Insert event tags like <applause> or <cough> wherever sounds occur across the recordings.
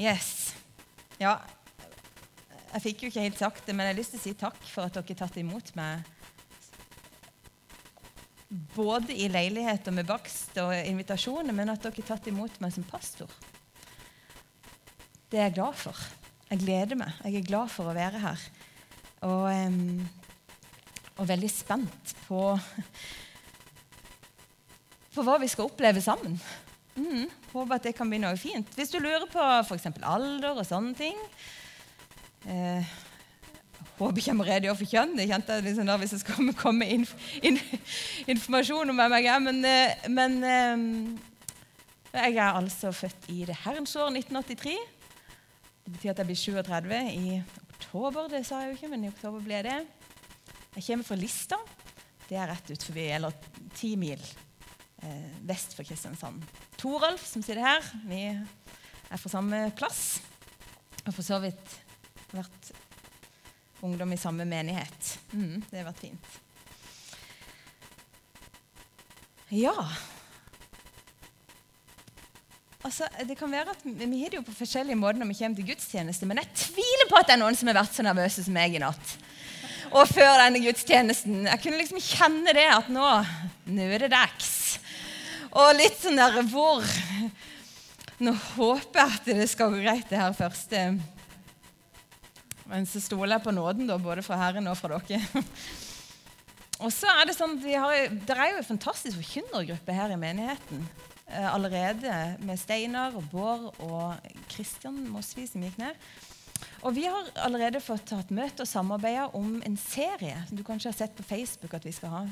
Yes. Ja, jeg fikk jo ikke helt sagt det, men jeg har lyst til å si takk for at dere tatt imot meg. Både i leilighet og med bakst og invitasjoner, men at dere tatt imot meg som pastor. Det er jeg glad for. Jeg gleder meg. Jeg er glad for å være her. Og, og veldig spent på, på hva vi skal oppleve sammen. Mm, håper at det kan bli noe fint. Hvis du lurer på f.eks. alder og sånne ting eh, Håper ikke jeg må redegjøre for kjønn. Det kjente jeg liksom da hvis det skal komme inf in informasjon om hvem jeg er. Men, eh, men eh, jeg er altså født i det herrens år 1983. Det betyr at jeg blir 37 i oktober. Det sa jeg jo ikke, men i oktober ble det. Jeg kommer fra Lista. Det er rett ut forbi, eller ti mil eh, vest for Kristiansand. Toralf, som sitter her, vi er fra samme plass. Og for så vidt vært ungdom i samme menighet. Mm, det har vært fint. Ja Altså, det kan være at Vi har det jo på forskjellige måter når vi kommer til gudstjeneste, men jeg tviler på at det er noen som har vært så nervøse som meg i natt. Og før denne gudstjenesten. Jeg kunne liksom kjenne det at nå, nå er det dags. Og litt sånn der hvor Nå håper jeg at det skal gå greit, det her første. Men så stoler jeg på nåden, da, både fra Herren og fra dere. Og så er Det sånn, vi har, det er jo en fantastisk forkynnergruppe her i menigheten eh, allerede, med Steinar og Bård og Kristian Mosvi som gikk ned. Og Vi har allerede fått tatt møte og samarbeida om en serie som du kanskje har sett på Facebook at vi skal ha.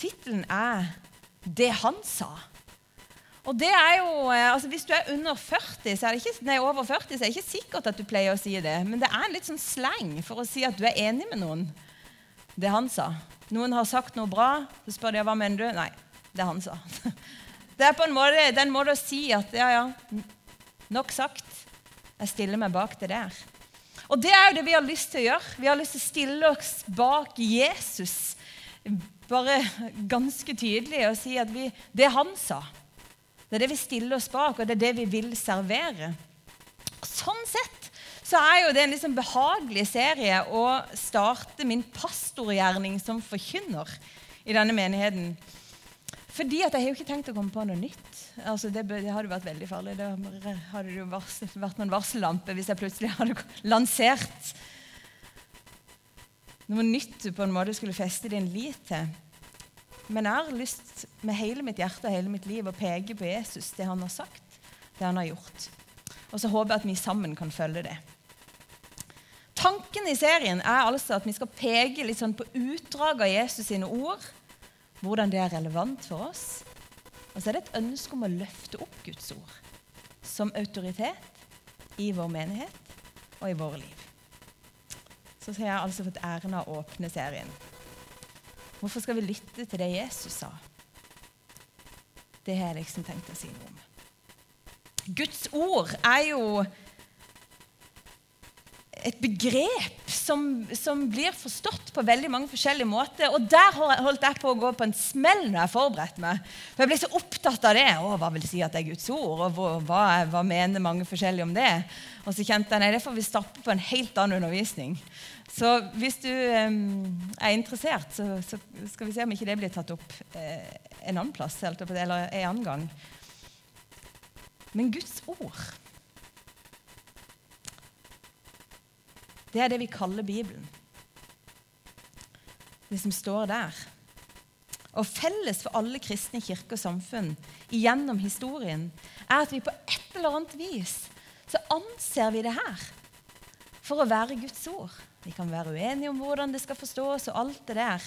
Tittelen er 'Det han sa'. Og det er jo, eh, altså Hvis du er under 40, så er det ikke, nei, over 40, så er det ikke sikkert at du pleier å si det. Men det er en litt sånn sleng for å si at du er enig med noen. Det han sa. Noen har sagt noe bra, så spør de hva mener du? Nei, det han sa. <laughs> Det er på en måte, det er en måte å si at ja, ja, nok sagt. Jeg stiller meg bak det der. Og det er jo det vi har lyst til å gjøre. Vi har lyst til å stille oss bak Jesus bare ganske tydelig og si at vi, det han sa, det er det vi stiller oss bak, og det er det vi vil servere. Sånn sett så er jo det en liksom behagelig serie å starte min pastorgjerning som forkynner i denne menigheten. Fordi at jeg har jo ikke tenkt å komme på noe nytt. Altså det, det, hadde vært veldig farlig. Det hadde jo vært noen varsellampe hvis jeg plutselig hadde lansert noe nytt du på en måte skulle feste din lit til. Men jeg har lyst med hele mitt hjerte og hele mitt liv å peke på Jesus, det han har sagt, det han har gjort. Og så håper jeg at vi sammen kan følge det. Tanken i serien er altså at vi skal peke litt sånn på utdrag av Jesus sine ord, hvordan det er relevant for oss, og så er det et ønske om å løfte opp Guds ord som autoritet i vår menighet og i våre liv. Så har jeg altså fått æren av å åpne serien. Hvorfor skal vi lytte til det Jesus sa? Det har jeg liksom tenkt å si noe om. Guds ord er jo et begrep som, som, blir forstått på veldig mange forskjellige måter. Og der holdt jeg på å gå på en smell når jeg forberedte meg. For jeg ble så opptatt av det. Å, hva vil si at det er Guds ord? Og hva, hva, mener mange forskjellige om det? Og så kjente jeg nei, det får vi stappe på en helt annen undervisning. Så hvis du um, er interessert, så, så, skal vi se om ikke det blir tatt opp eh, en annen plass eller en annen gang. Men Guds ord Det er det vi kaller Bibelen. Det som står der. Og felles for alle kristne kirker og samfunn gjennom historien er at vi på et eller annet vis så anser vi det her for å være Guds ord. Vi kan være uenige om hvordan det skal forstås, og alt det der.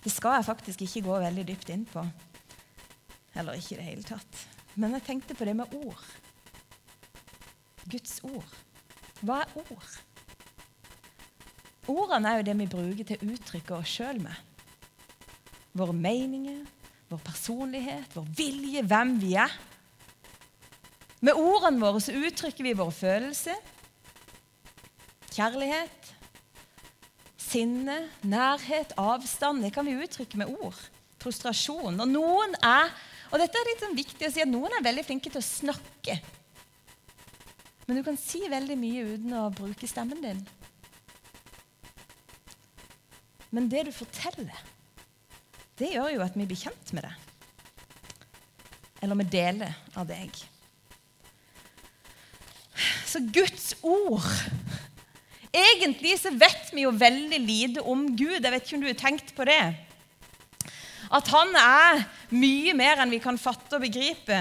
Det skal jeg faktisk ikke gå veldig dypt inn på. Eller ikke i det hele tatt. Men jeg tenkte på det med ord. Guds ord. Hva er ord? Ordene er jo det vi bruker til å uttrykke oss sjøl med. Våre meninger, vår personlighet, vår vilje, hvem vi er. Med ordene våre så uttrykker vi våre følelser. Kjærlighet, sinne, nærhet, avstand. Det kan vi uttrykke med ord. Frustrasjon. Og noen er og dette er litt sånn viktig å si at noen er veldig flinke til å snakke. Men du kan si veldig mye uten å bruke stemmen din. Men det du forteller, det gjør jo at vi blir kjent med det. Eller vi deler av deg. Så Guds ord Egentlig så vet vi jo veldig lite om Gud. Jeg vet ikke om du har tenkt på det. At han er mye mer enn vi kan fatte og begripe.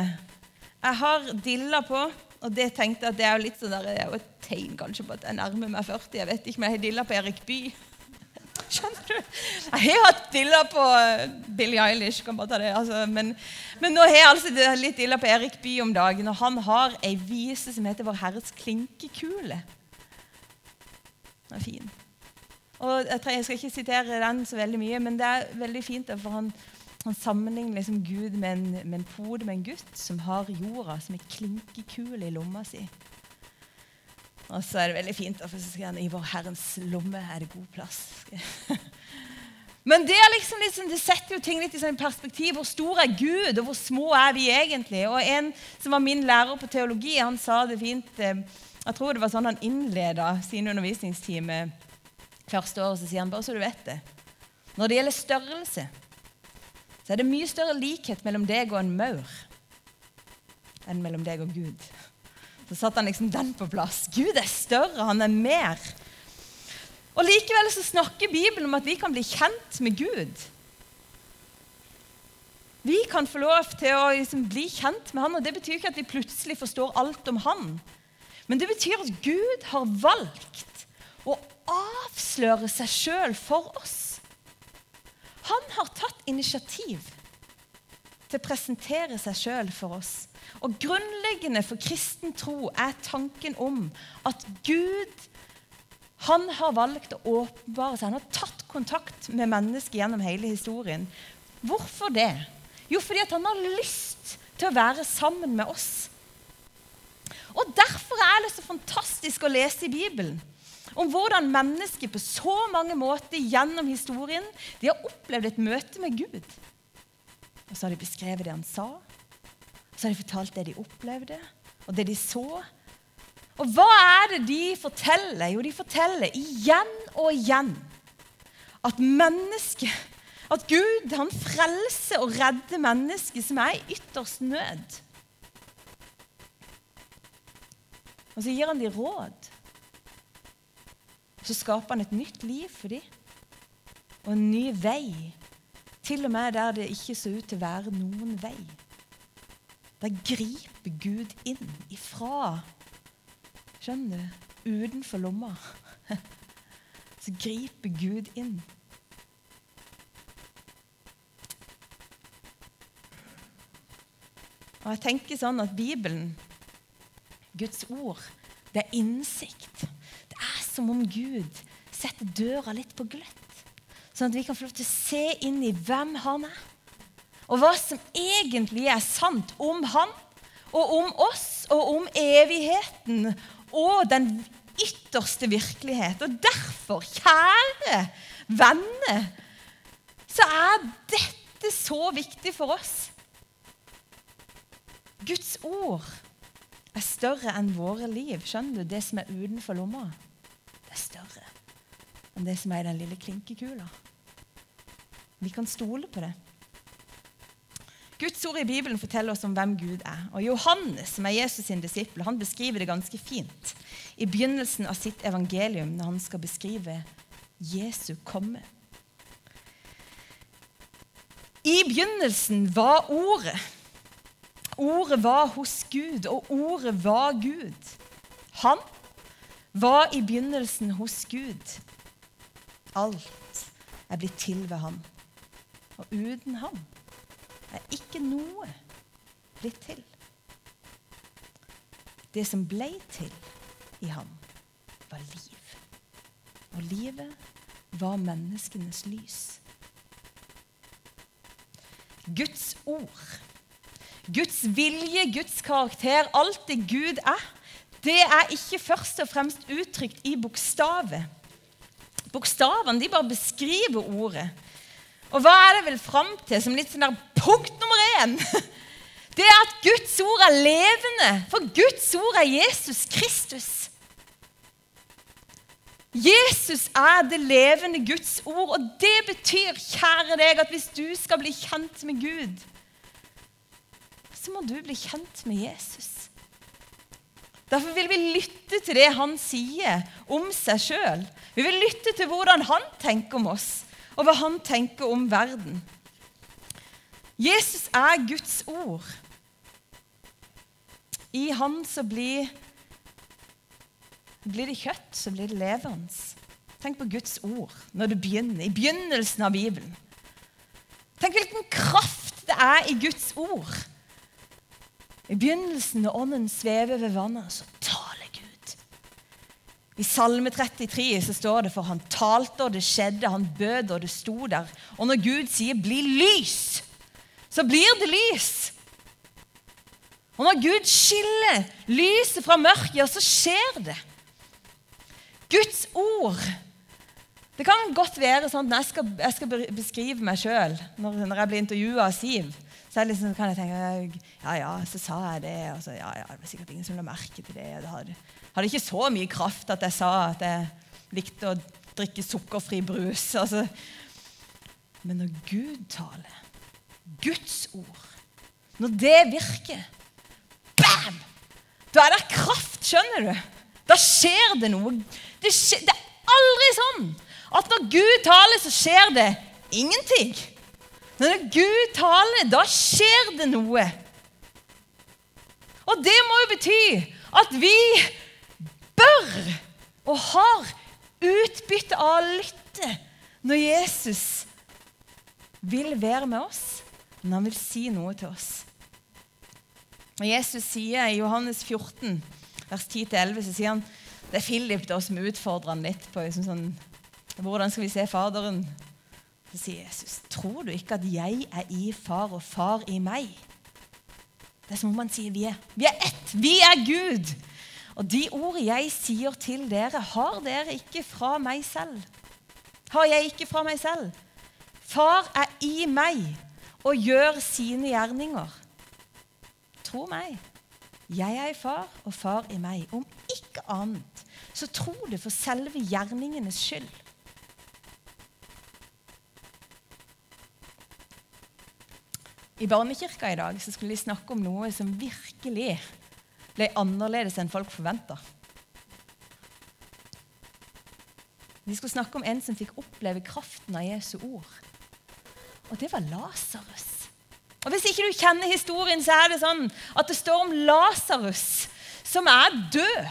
Jeg har dilla på, og det tenkte jeg at det er jo litt sånn der, det er jo et tegn kanskje på at jeg nærmer meg 40. Jeg vet ikke, men jeg har dilla på Erik Bye. Jeg har hatt dilla på eh, Billie Eilish, kan bare ta det. Altså, men, men, nå har jeg altså litt dilla på Erik Bye om dagen, og han har ei vise som heter Vår Herres klinkekule. Den er fin. Og jeg, jeg, skal ikke sitere den så veldig mye, men det er veldig fint. for Han, han sammenligner liksom Gud med en, med en pode med en gutt som har jorda som en klinkekule i lomma si. Og så er det veldig fint, for så skal han, i vår Herrens lomme er det god plass. <laughs> Men det, liksom, liksom, det, setter jo ting litt i sånn perspektiv. Hvor stor er Gud, og hvor små er vi egentlig? Og En som var min lærer på teologi, han sa det fint. Eh, jeg tror det var sånn han innleda sin undervisningstime første året, så sier han bare så du vet det. Når det gjelder størrelse, så er det mye større likhet mellom deg og en maur enn mellom deg og Gud. Så satte han liksom den på plass. Gud er større, han er mer. Og Likevel så snakker Bibelen om at vi kan bli kjent med Gud. Vi kan få lov til å liksom bli kjent med han, og Det betyr ikke at vi plutselig forstår alt om han. Men det betyr at Gud har valgt å avsløre seg sjøl for oss. Han har tatt initiativ til å presentere seg sjøl for oss. Og Grunnleggende for kristen tro er tanken om at Gud han har valgt å åpenbare seg. Han har tatt kontakt med mennesker gjennom hele historien. Hvorfor det? Jo, fordi han har lyst til å være sammen med oss. Og Derfor er det så fantastisk å lese i Bibelen om hvordan mennesker på så mange måter gjennom historien de har opplevd et møte med Gud. Og så har de beskrevet det han sa, så har de fortalt det de opplevde, og det de så. Og hva er det de forteller? Jo, de forteller igjen og igjen at mennesket At Gud han frelser og redder mennesket som er i ytterst nød. Og så gir han dem råd så skaper han et nytt liv for dem. Og en ny vei. Til og med der det ikke så ut til å være noen vei. Der griper Gud inn ifra Skjønner du? Utenfor lomma. <laughs> Så griper Gud inn. Og jeg tenker sånn at Bibelen, Guds ord, det er innsikt Det er som om Gud setter døra litt på gløtt. Sånn at vi kan få lov til å se inn i hvem han er. Og hva som egentlig er sant om han, og om oss, og om evigheten og den ytterste virkelighet. Og derfor, kjære venner, så er dette så viktig for oss. Guds ord er større enn våre liv. Skjønner du? Det som er utenfor lomma det er større enn det som er i den lille klinkekula. Vi kan stole på det. Guds ord i Bibelen forteller oss om hvem Gud er. Og Johannes, som er Jesus' sin disippel, han beskriver det ganske fint i begynnelsen av sitt evangelium når han skal beskrive Jesu komme. I begynnelsen var Ordet. Ordet var hos Gud, og Ordet var Gud. Han var i begynnelsen hos Gud. Alt er blitt til ved ham. Og uten ham er ikke noe blitt til. Det som ble til i ham, var liv. Og livet var menneskenes lys. Guds ord, Guds vilje, Guds karakter, alt det Gud er, det er ikke først og fremst uttrykt i bokstavet. Bokstavene de bare beskriver ordet. Og hva er det vel fram til som litt sånn der punkt nummer én? <laughs> det er at Guds ord er levende. For Guds ord er Jesus Kristus. Jesus er det levende Guds ord, og det betyr, kjære deg, at hvis du skal bli kjent med Gud, så må du bli kjent med Jesus. Derfor vil vi lytte til det han sier om seg sjøl. Vi vil lytte til hvordan han tenker om oss, og hva han tenker om verden. Jesus er Guds ord. I han så blir, blir det kjøtt, så blir det levende. Tenk på Guds ord når du begynner, i begynnelsen av Bibelen. Tenk hvilken kraft det er i Guds ord. I begynnelsen, når ånden svever ved vannet, så. I Salme 33 så står det for han talte, og det skjedde. Han bød, og det sto der. Og når Gud sier 'bli lys', så blir det lys. Og når Gud skiller lyset fra mørket, så skjer det. Guds ord Det kan godt være sånn at jeg skal, jeg skal beskrive meg sjøl når, når, jeg blir intervjua av Siv. Så liksom, kan jeg tenke ja, ja, så sa jeg det. Og så, ja, ja, det var sikkert ingen som la merke til det. Det hadde, hadde, ikke så mye kraft at jeg sa at jeg likte å drikke sukkerfri brus. Altså. Men når Gud taler, Guds ord, når det virker Bam! Da er det kraft, skjønner du. Da skjer det noe. Det, skjer, det er aldri sånn at når Gud taler, så skjer det ingenting. Når Gud taler, da skjer det noe. Og det må jo bety at vi bør og har utbytte av å lytte når Jesus vil være med oss, når han vil si noe til oss. Og Jesus sier i Johannes 14, vers 10-11, så sier han Det er Philip da som utfordrer han litt på liksom sånn, hvordan skal vi se Faderen. Så sier Jesus, 'Tror du ikke at jeg er i far og far i meg?' Det er som om han sier vi er, vi er ett. Vi er Gud. Og de ord jeg sier til dere, har dere ikke fra meg selv. Har jeg ikke fra meg selv. Far er i meg og gjør sine gjerninger. Tro meg. Jeg er i far, og far i meg. Om ikke annet, så tro det for selve gjerningenes skyld. I barnekirka i dag så skulle de snakke om noe som virkelig ble annerledes enn folk forventa. De skulle snakke om en som fikk oppleve kraften av Jesu ord. Og det var Lasarus. Og Hvis ikke du kjenner historien, så er det sånn at det står om Lasarus, som er død.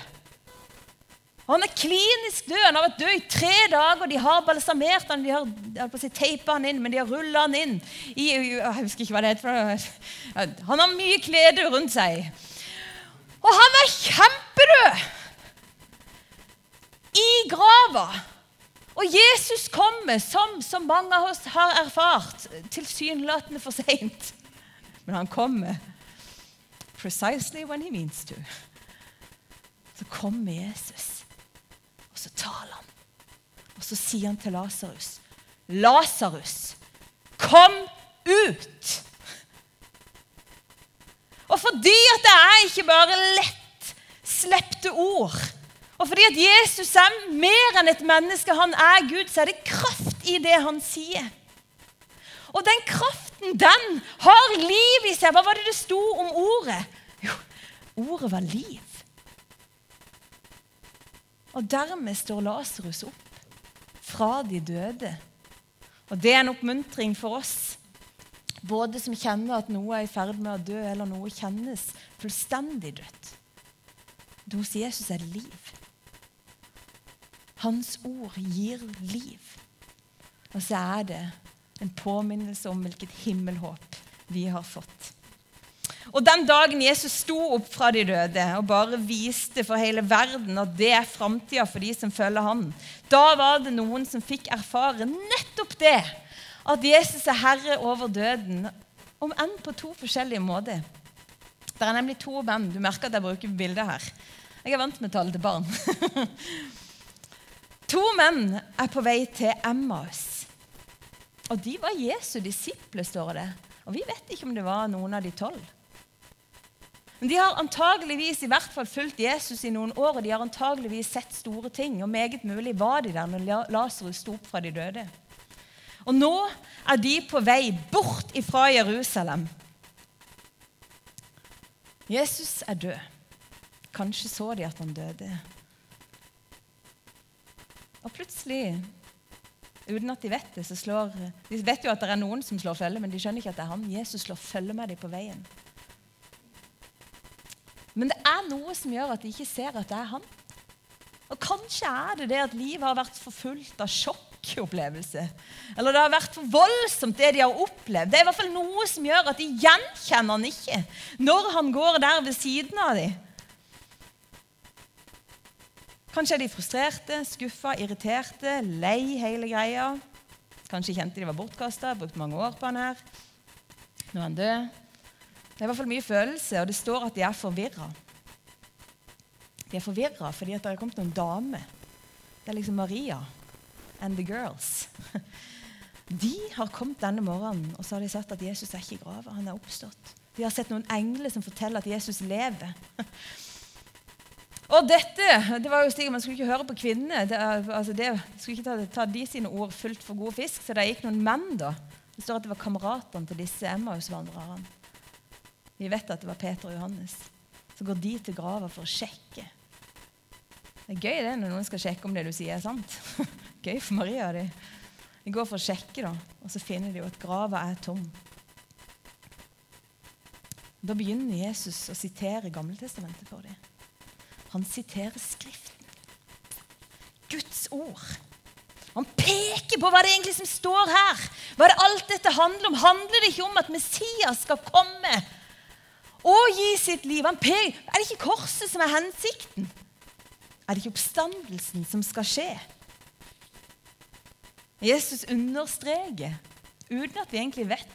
Og Han er klinisk død. Han har vært død i tre dager. og De har balsamert han, de har si, teipa han inn, men de har rulla han inn i Jeg husker ikke hva det heter. Han har mye klede rundt seg. Og han er kjempedød! I grava. Og Jesus kommer, som så mange av oss har erfart, tilsynelatende for seint. Men han kommer precisely when he means to. Så kommer Jesus, og så taler han. Og så sier han til Lasarus, 'Lasarus, kom ut!' Og fordi at det er ikke bare lett slepte ord, og fordi at Jesus er mer enn et menneske, han er Gud, så er det kraft i det han sier. Og den kraften, den har liv i seg. Hva var det det sto om ordet? Jo, ordet var liv. Og dermed står Lasarus opp fra de døde. Og det er en oppmuntring for oss, både som kjenner at noe er i ferd med å dø, eller noe kjennes fullstendig dødt. Hos Jesus er det liv. Hans ord gir liv. Og så er det en påminnelse om hvilket himmelhåp vi har fått. Og Den dagen Jesus sto opp fra de døde og bare viste for hele verden at det er framtida for de som følger ham, da var det noen som fikk erfare nettopp det. At Jesus er herre over døden, om enn på to forskjellige måter. Det er nemlig to menn. Du merker at jeg bruker bilder her. Jeg er vant med å tale til barn. <laughs> to menn er på vei til Emmaus. Og de var Jesu disipler, står det. Og vi vet ikke om det var noen av de tolv. Men de har antageligvis i hvert fall fulgt Jesus i noen år, og de har antageligvis sett store ting. Og meget mulig var de der når Lasarus sto opp fra de døde. Og nå er de på vei bort ifra Jerusalem. Jesus er død. Kanskje så de at han døde. Og plutselig, uten at de vet det, så slår De vet jo at det er noen som slår følge, men de skjønner ikke at det er han. Jesus slår følge med dem på veien. Er noe som gjør at de ikke ser at det er han. Og kanskje er det det at livet har vært for fullt av sjokkopplevelse. Eller det har vært for voldsomt, det de har opplevd. Det er i hvert fall noe som gjør at de gjenkjenner han ikke når han går der ved siden av dem. Kanskje er de frustrerte, skuffa, irriterte, lei hele greia. Kanskje kjente de var bortkasta, brukt mange år på han her. Nå er han død. Det er i hvert fall mye følelse, og det står at de er forvirra. De er forvirra fordi det er kommet noen damer. Det er liksom Maria and the girls. <laughs> De har kommet denne morgenen og så har de sagt at Jesus er ikke i grava. Han er oppstått. De har sett noen engler som forteller at Jesus lever. <laughs> Og dette det var jo slik, Man skulle ikke høre på kvinnene. Det, altså det, skulle ikke ta, ta, de sine ord fullt for god fisk. Så det gikk noen menn. da. Det står at det var kameratene til disse Emmaus-vandrerne. Vi vet at det var Peter og Johannes. Så går de til grava for å sjekke. Det er gøy det når noen skal sjekke om det du sier, er sant. <laughs> gøy for Maria. De. de går for å sjekke, da, og så finner de jo at grava er tom. Da begynner Jesus å sitere Gammeltestamentet for dem. Han siterer Skriften. Guds ord. Han peker på hva det egentlig som står her. Hva det alt dette handler om. Handler det ikke om at Messias skal komme og gi sitt liv? Han peker. Er det ikke korset som er hensikten? Er det ikke oppstandelsen som skal skje? Jesus understreker, uten at vi egentlig vet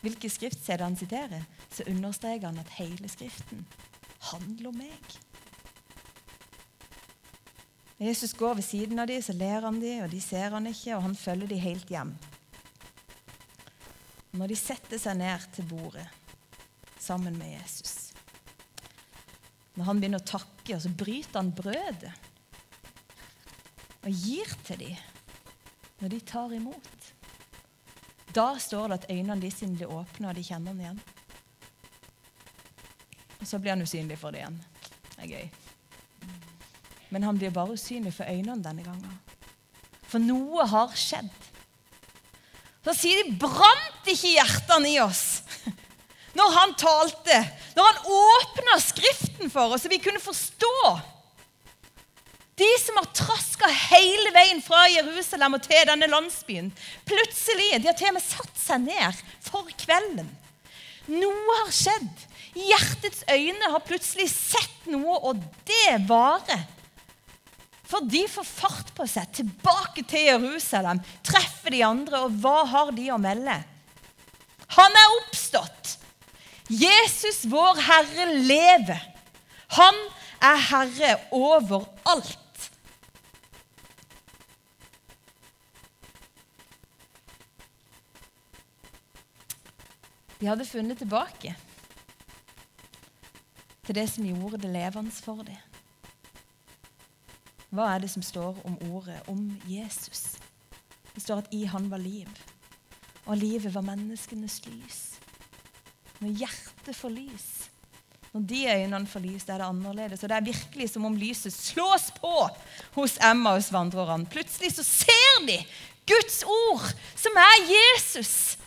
hvilke skriftsteder han siterer, så understreker han at hele Skriften handler om meg. Jesus går ved siden av dem, så ler han dem, og de ser han ikke, og han følger dem helt hjem. Når de setter seg ned til bordet sammen med Jesus Når han begynner å takke, så bryter han brødet og gir til dem når de tar imot. Da står det at øynene de sine blir åpne, og de kjenner han igjen. Og så blir han usynlig for dem igjen. Det er gøy. Men han blir bare usynlig for øynene denne gangen. For noe har skjedd. Så sier de brant ikke hjertene i oss når han talte, når han åpna Skriften for oss, så vi kunne forstå. De som har traska hele veien fra Jerusalem og til denne landsbyen, plutselig, de har til og med satt seg ned for kvelden. Noe har skjedd. Hjertets øyne har plutselig sett noe, og det varer. For de får fart på seg, tilbake til Jerusalem, treffer de andre, og hva har de å melde? Han er oppstått! Jesus, vår Herre, lever. Han er herre over alt. De hadde funnet tilbake til det som gjorde det levende for dem. Hva er det som står om ordet om Jesus? Det står at i han var liv, og livet var menneskenes lys. Når hjertet får lys, når de øynene får lys, er det annerledes. Og det er virkelig som om lyset slås på hos Emmaus-vandrerne. Plutselig så ser de Guds ord, som er Jesus.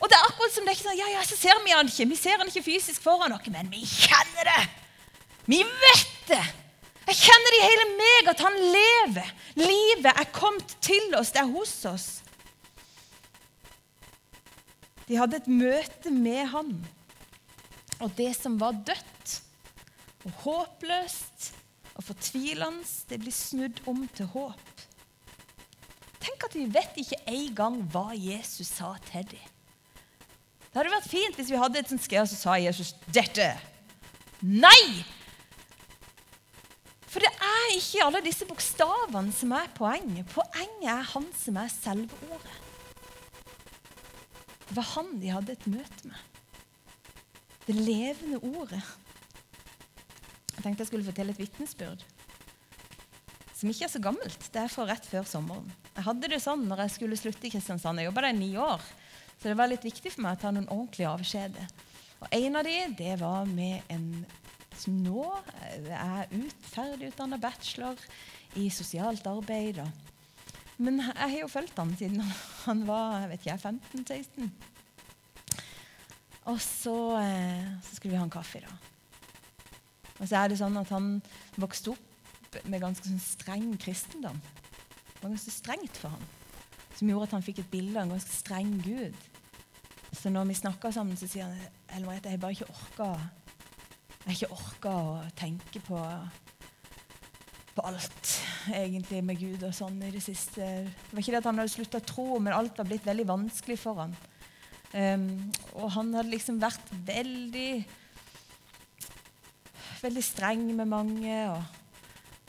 Og det er akkurat som det er ikke sånn, ja, ja, så ser vi han ikke. Vi ser han ikke fysisk foran oss, men vi kjenner det. Vi vet det. Jeg kjenner det i hele meg at han lever. Livet er kommet til oss, det er hos oss. De hadde et møte med han. Og det som var dødt og håpløst og fortvilende, det blir snudd om til håp. Tenk at vi vet ikke engang hva Jesus sa til dem. Det hadde vært fint hvis vi hadde et sånt skrev, som sa Jesus dette. Nei! For det er ikke alle disse bokstavene som er poenget. Poenget er han som er selve ordet. Det var han de hadde et møte med. Det levende ordet. Jeg tenkte jeg skulle fortelle et vitnesbyrd som ikke er så gammelt. Det er fra rett før sommeren. Jeg hadde det sånn når jeg skulle slutte i Kristiansand. Jeg jobba der i ni år, så det var litt viktig for meg å ta noen ordentlige avskjeder. Og En av de, det var med en som nå er ut, ferdigutdanna bachelor i sosialt arbeid. Men jeg har jo fulgt han siden han var jeg vet ikke, 15-16. Og så, eh, så, skulle vi ha en kaffe. da. Og så er det sånn at han vokste opp med ganske sånn streng kristendom. Det var ganske strengt for ham, som gjorde at han fikk et bilde av en ganske streng Gud. Så når vi snakker sammen, så sier han Elmerete, jeg bare ikke orka Jeg har ikke orka å tenke på, på alt egentlig med Gud og sånn i det siste. Det var ikke det at han hadde slutta å tro, men alt var blitt veldig vanskelig for ham. Um, og han hadde liksom vært veldig veldig streng med mange. og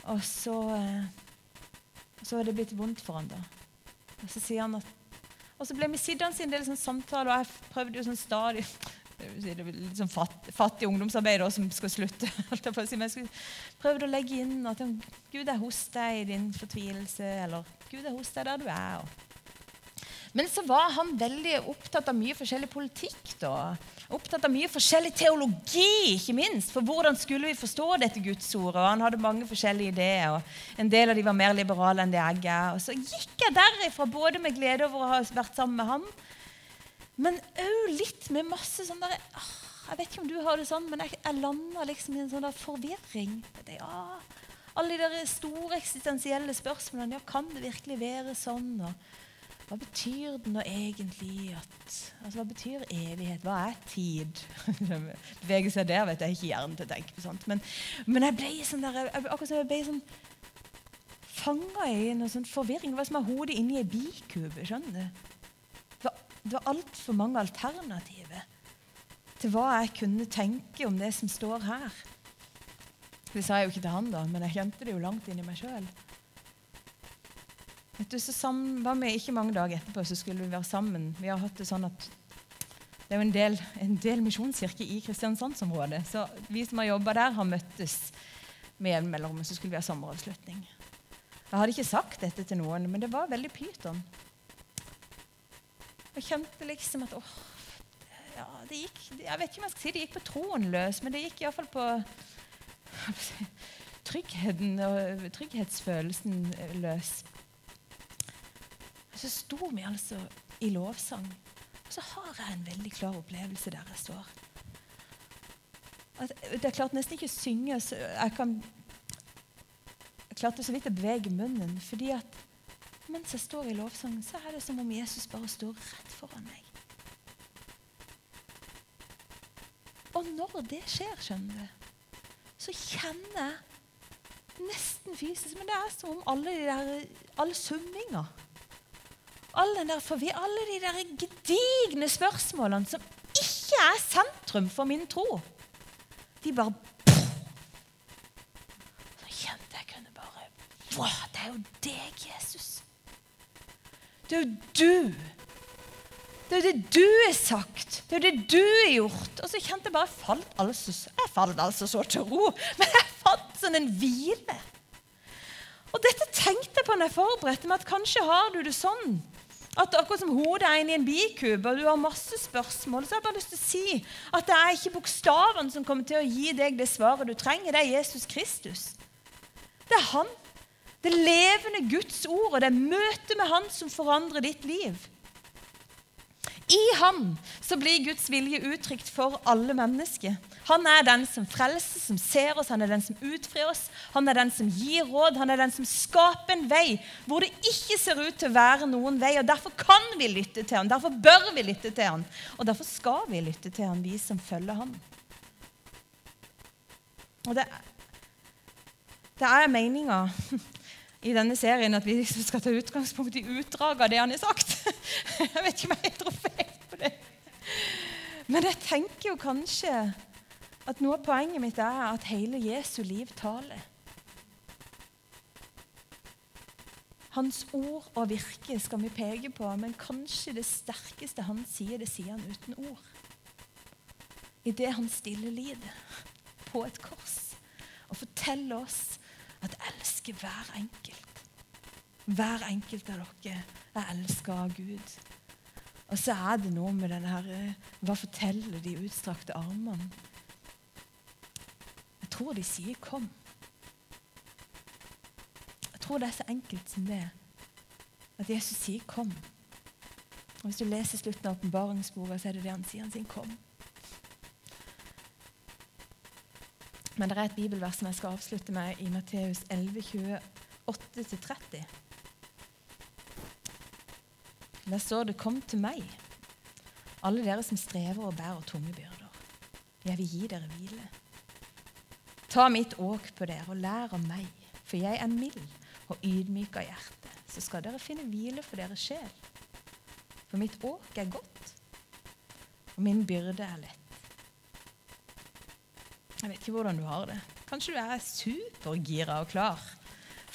og så, eh, så har det blitt vondt for han da. Og så sier han at og så ble vi sittende i en del sånn samtaler, og jeg prøvde jo sånn stadig litt sånn fatt, fattig ungdomsarbeid som skal slutte. <laughs> Men jeg prøvde å legge inn at Gud er hos deg i din fortvilelse, eller Gud er hos deg der du er. Men så var han veldig opptatt av mye forskjellig politikk. da opptatt av mye forskjellig teologi, ikke minst. For hvordan skulle vi forstå dette Guds ord? Og han hadde mange forskjellige ideer. og En del av dem var mer liberale enn det jeg er. Og så gikk jeg derifra både med glede over å ha vært sammen med ham, men òg litt med masse sånn der ah, Jeg vet ikke om du har det sånn, men jeg, jeg landa liksom i en sånn der forvirring. Ja, alle de der store eksistensielle spørsmålene. Ja, kan det virkelig være sånn? Og hva betyr det nå egentlig at altså, Hva betyr evighet? Hva er tid? <laughs> Bevege seg der vet jeg ikke hjernen til å tenke på sånt. Men, men jeg ble sånn der, jeg, akkurat som jeg ble sånn fanga i noe sånn forvirring. Hva som er hodet inni ei bikube. skjønner du? Det var, altfor mange alternativer til hva jeg kunne tenke om det som står her. Det sa jeg jo ikke til han, da, men jeg kjente det jo langt inni meg sjøl. Så var vi Ikke mange dager etterpå så skulle vi være sammen. Vi har hatt Det sånn at det er jo en del, en del misjonskirker i Kristiansandsområdet. Så vi som har jobba der, har møttes med jevn mellomrom. Så skulle vi ha sommeravslutning. Jeg hadde ikke sagt dette til noen, men det var veldig pyton. Jeg kjente liksom at åh, ja, det gikk, Jeg vet ikke om jeg skal si det gikk på troen løs, men det gikk iallfall på <laughs> tryggheten og trygghetsfølelsen løs. Så sto vi altså i lovsang. Og så har jeg en veldig klar opplevelse der jeg står. At er klart nesten ikke å synge. Jeg, kan, jeg klarte så vidt å bevege munnen. fordi at mens jeg står i lovsangen, så er det som om Jesus bare står rett foran meg. Og når det skjer, skjønner du, så kjenner jeg nesten fysisk Men det er som om alle, de der, alle summinga alle, alle de der gedigne spørsmålene som ikke er sentrum for min tro, de bare Så kjente jeg kunne bare Det er jo deg, Jesus. Det er jo du. Det er jo det du har sagt. Det er jo det du har gjort. Og så kjente jeg bare falt altså, Jeg falt altså så til ro. <laughs> Men jeg fant sånn en hvile. Og dette tenkte jeg på når jeg forberedte meg, at kanskje har du det sånn at akkurat som hodet er inni en bikube, og du har masse spørsmål, så har jeg bare lyst til å si at det er ikke bokstavene som kommer til å gi deg det svaret du trenger. Det er Jesus Kristus. Det er Han. Det levende Guds ord, og det møtet med Han som forandrer ditt liv. I Han så blir Guds vilje uttrykt for alle mennesker. Han er den som frelser, som ser oss, han er den som utfrir oss. Han er den som gir råd, han er den som skaper en vei hvor det ikke ser ut til å være noen vei. og Derfor kan vi lytte til han, derfor bør vi lytte til han, og derfor skal vi lytte til han, vi som følger han. Og det, det er meninga <laughs> i denne serien at vi skal ta utgangspunkt i utdraget av det han har sagt. <laughs> Jeg vet ikke om jeg tror feil på det. Men jeg tenker jo kanskje at noe av poenget mitt er at hele Jesu liv taler. Hans ord og virke skal vi peke på, men kanskje det sterkeste han sier, det sier han uten ord. I det han stille lider på et kors og forteller oss elsker hver enkelt. Hver enkelt av dere er elska av Gud. Og så er det noe med denne her, Hva forteller de utstrakte armene? Jeg tror de sier 'kom'. Jeg tror det er så enkelt som det. At Jesus sier 'kom'. Og Hvis du leser slutten av åpenbaringsboka, så er det det han sier. Han sier 'kom'. Men det er et bibelvers som jeg skal avslutte med i Matteus 11, 28-30. Der står det 'Kom til meg, alle dere som strever og bærer tunge byrder. Jeg vil gi dere hvile. Ta mitt åk på dere og lær av meg, for jeg er mild og ydmyk av hjerte. Så skal dere finne hvile for deres sjel. For mitt åk er godt, og min byrde er lett. Jeg vet ikke hvordan du har det. Kanskje du er supergira og klar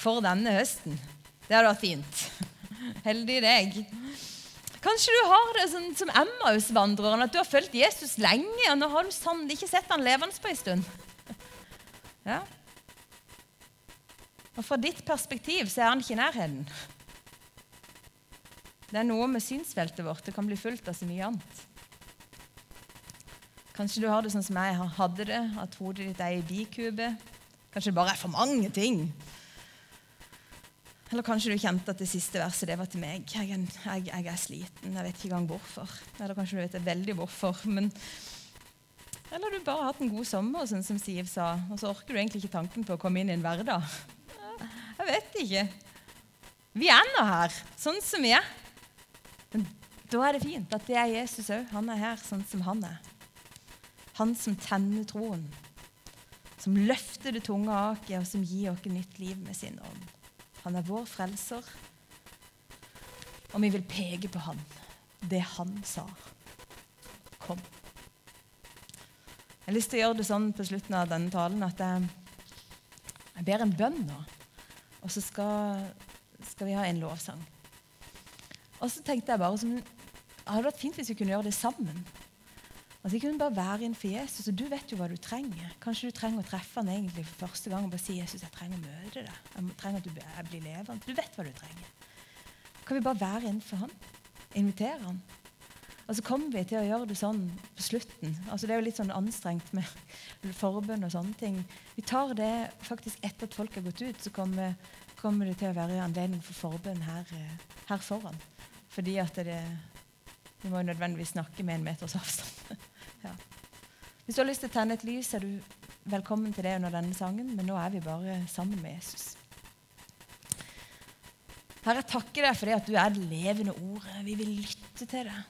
for denne høsten. Det hadde vært fint. <laughs> Heldig deg. Kanskje du har det sånn, som Emmaus-vandreren, at du har fulgt Jesus lenge, og nå har du sannelig ikke sett han levende på en stund. <laughs> Ja. Og fra ditt perspektiv så er han ikke i nærheten. Det er noe med synsfeltet vårt. Det kan bli fulgt av så mye annet. Kanskje du har det sånn som jeg hadde det, at hodet ditt er i bikube. Kanskje det bare er for mange ting. Eller kanskje du kjente at det siste verset det var til meg. Jeg, jeg, jeg er sliten. Jeg vet ikke engang hvorfor. Eller kanskje du vet veldig hvorfor. Men, eller du bare har hatt en god sommer, sånn som Siv sa, og så orker du egentlig ikke tanken på å komme inn i en hverdag. Jeg vet ikke. Vi er nå her, sånn som vi er. Men da er det fint at det er Jesus òg. Han er her sånn som han er. Han som tenner troen. Som løfter det tunge aket, og som gir oss nytt liv med sin ånd. Han er vår frelser, og vi vil peke på han, det han sa. Kom. Jeg har lyst til å gjøre det sånn på slutten av denne talen at jeg, jeg ber en bønn nå. Og så skal, skal, vi ha en lovsang. Og så tenkte jeg bare som, hadde vært fint hvis vi kunne gjøre det sammen. Altså, jeg kunne bare være innenfor Jesus, og du vet jo hva du trenger. Kanskje du trenger å treffe han egentlig for første gang og bare si Jesus, jeg trenger å møte deg. Jeg trenger at du jeg blir levende. Du vet hva du trenger. Kan vi bare være innenfor han? Invitere han? Og så kommer vi til å gjøre det sånn på slutten. Altså Det er jo litt sånn anstrengt med <laughs> forbønn og sånne ting. Vi tar det faktisk etter at folk har gått ut, så kommer, kommer det til å være anledning for forbønn her, her foran. Fordi at det, vi må nødvendigvis snakke med en meters avstand. <laughs> Ja. Hvis du har lyst til å tenne et lys, er du velkommen til det under denne sangen, men nå er vi bare sammen med Jesus. Herre, jeg takker deg for det at du er det levende ordet. Vi vil lytte til det.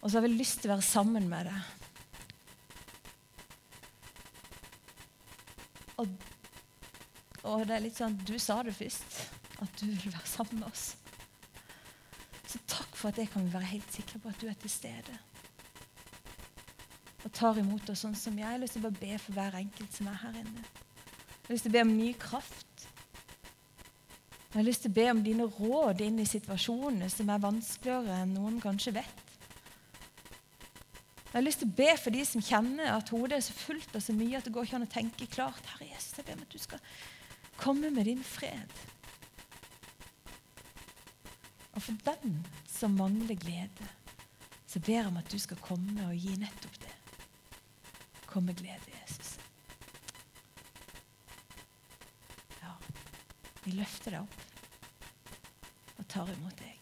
Og så har vi lyst til å være sammen med deg. Og, og det er litt sånn Du sa det først, at du vil være sammen med oss. Så takk for at jeg kan være helt sikker på at du er til stede. Og tar imot oss sånn som jeg. Jeg har lyst til å bare be for hver enkelt som er her inne. Jeg har lyst til å be om ny kraft. Jeg har lyst til å be om dine råd inn i situasjonene som er vanskeligere enn noen kanskje vet. Jeg har lyst til å be for de som kjenner at hodet er så fullt og så mye at det går ikke an å tenke klart. Herre Jesus, jeg ber om at du skal komme med din fred. Og for den som mangler glede, så ber jeg om at du skal komme og gi nettopp det. Kom med glede, Jesus. Ja, vi løfter deg opp og tar imot deg.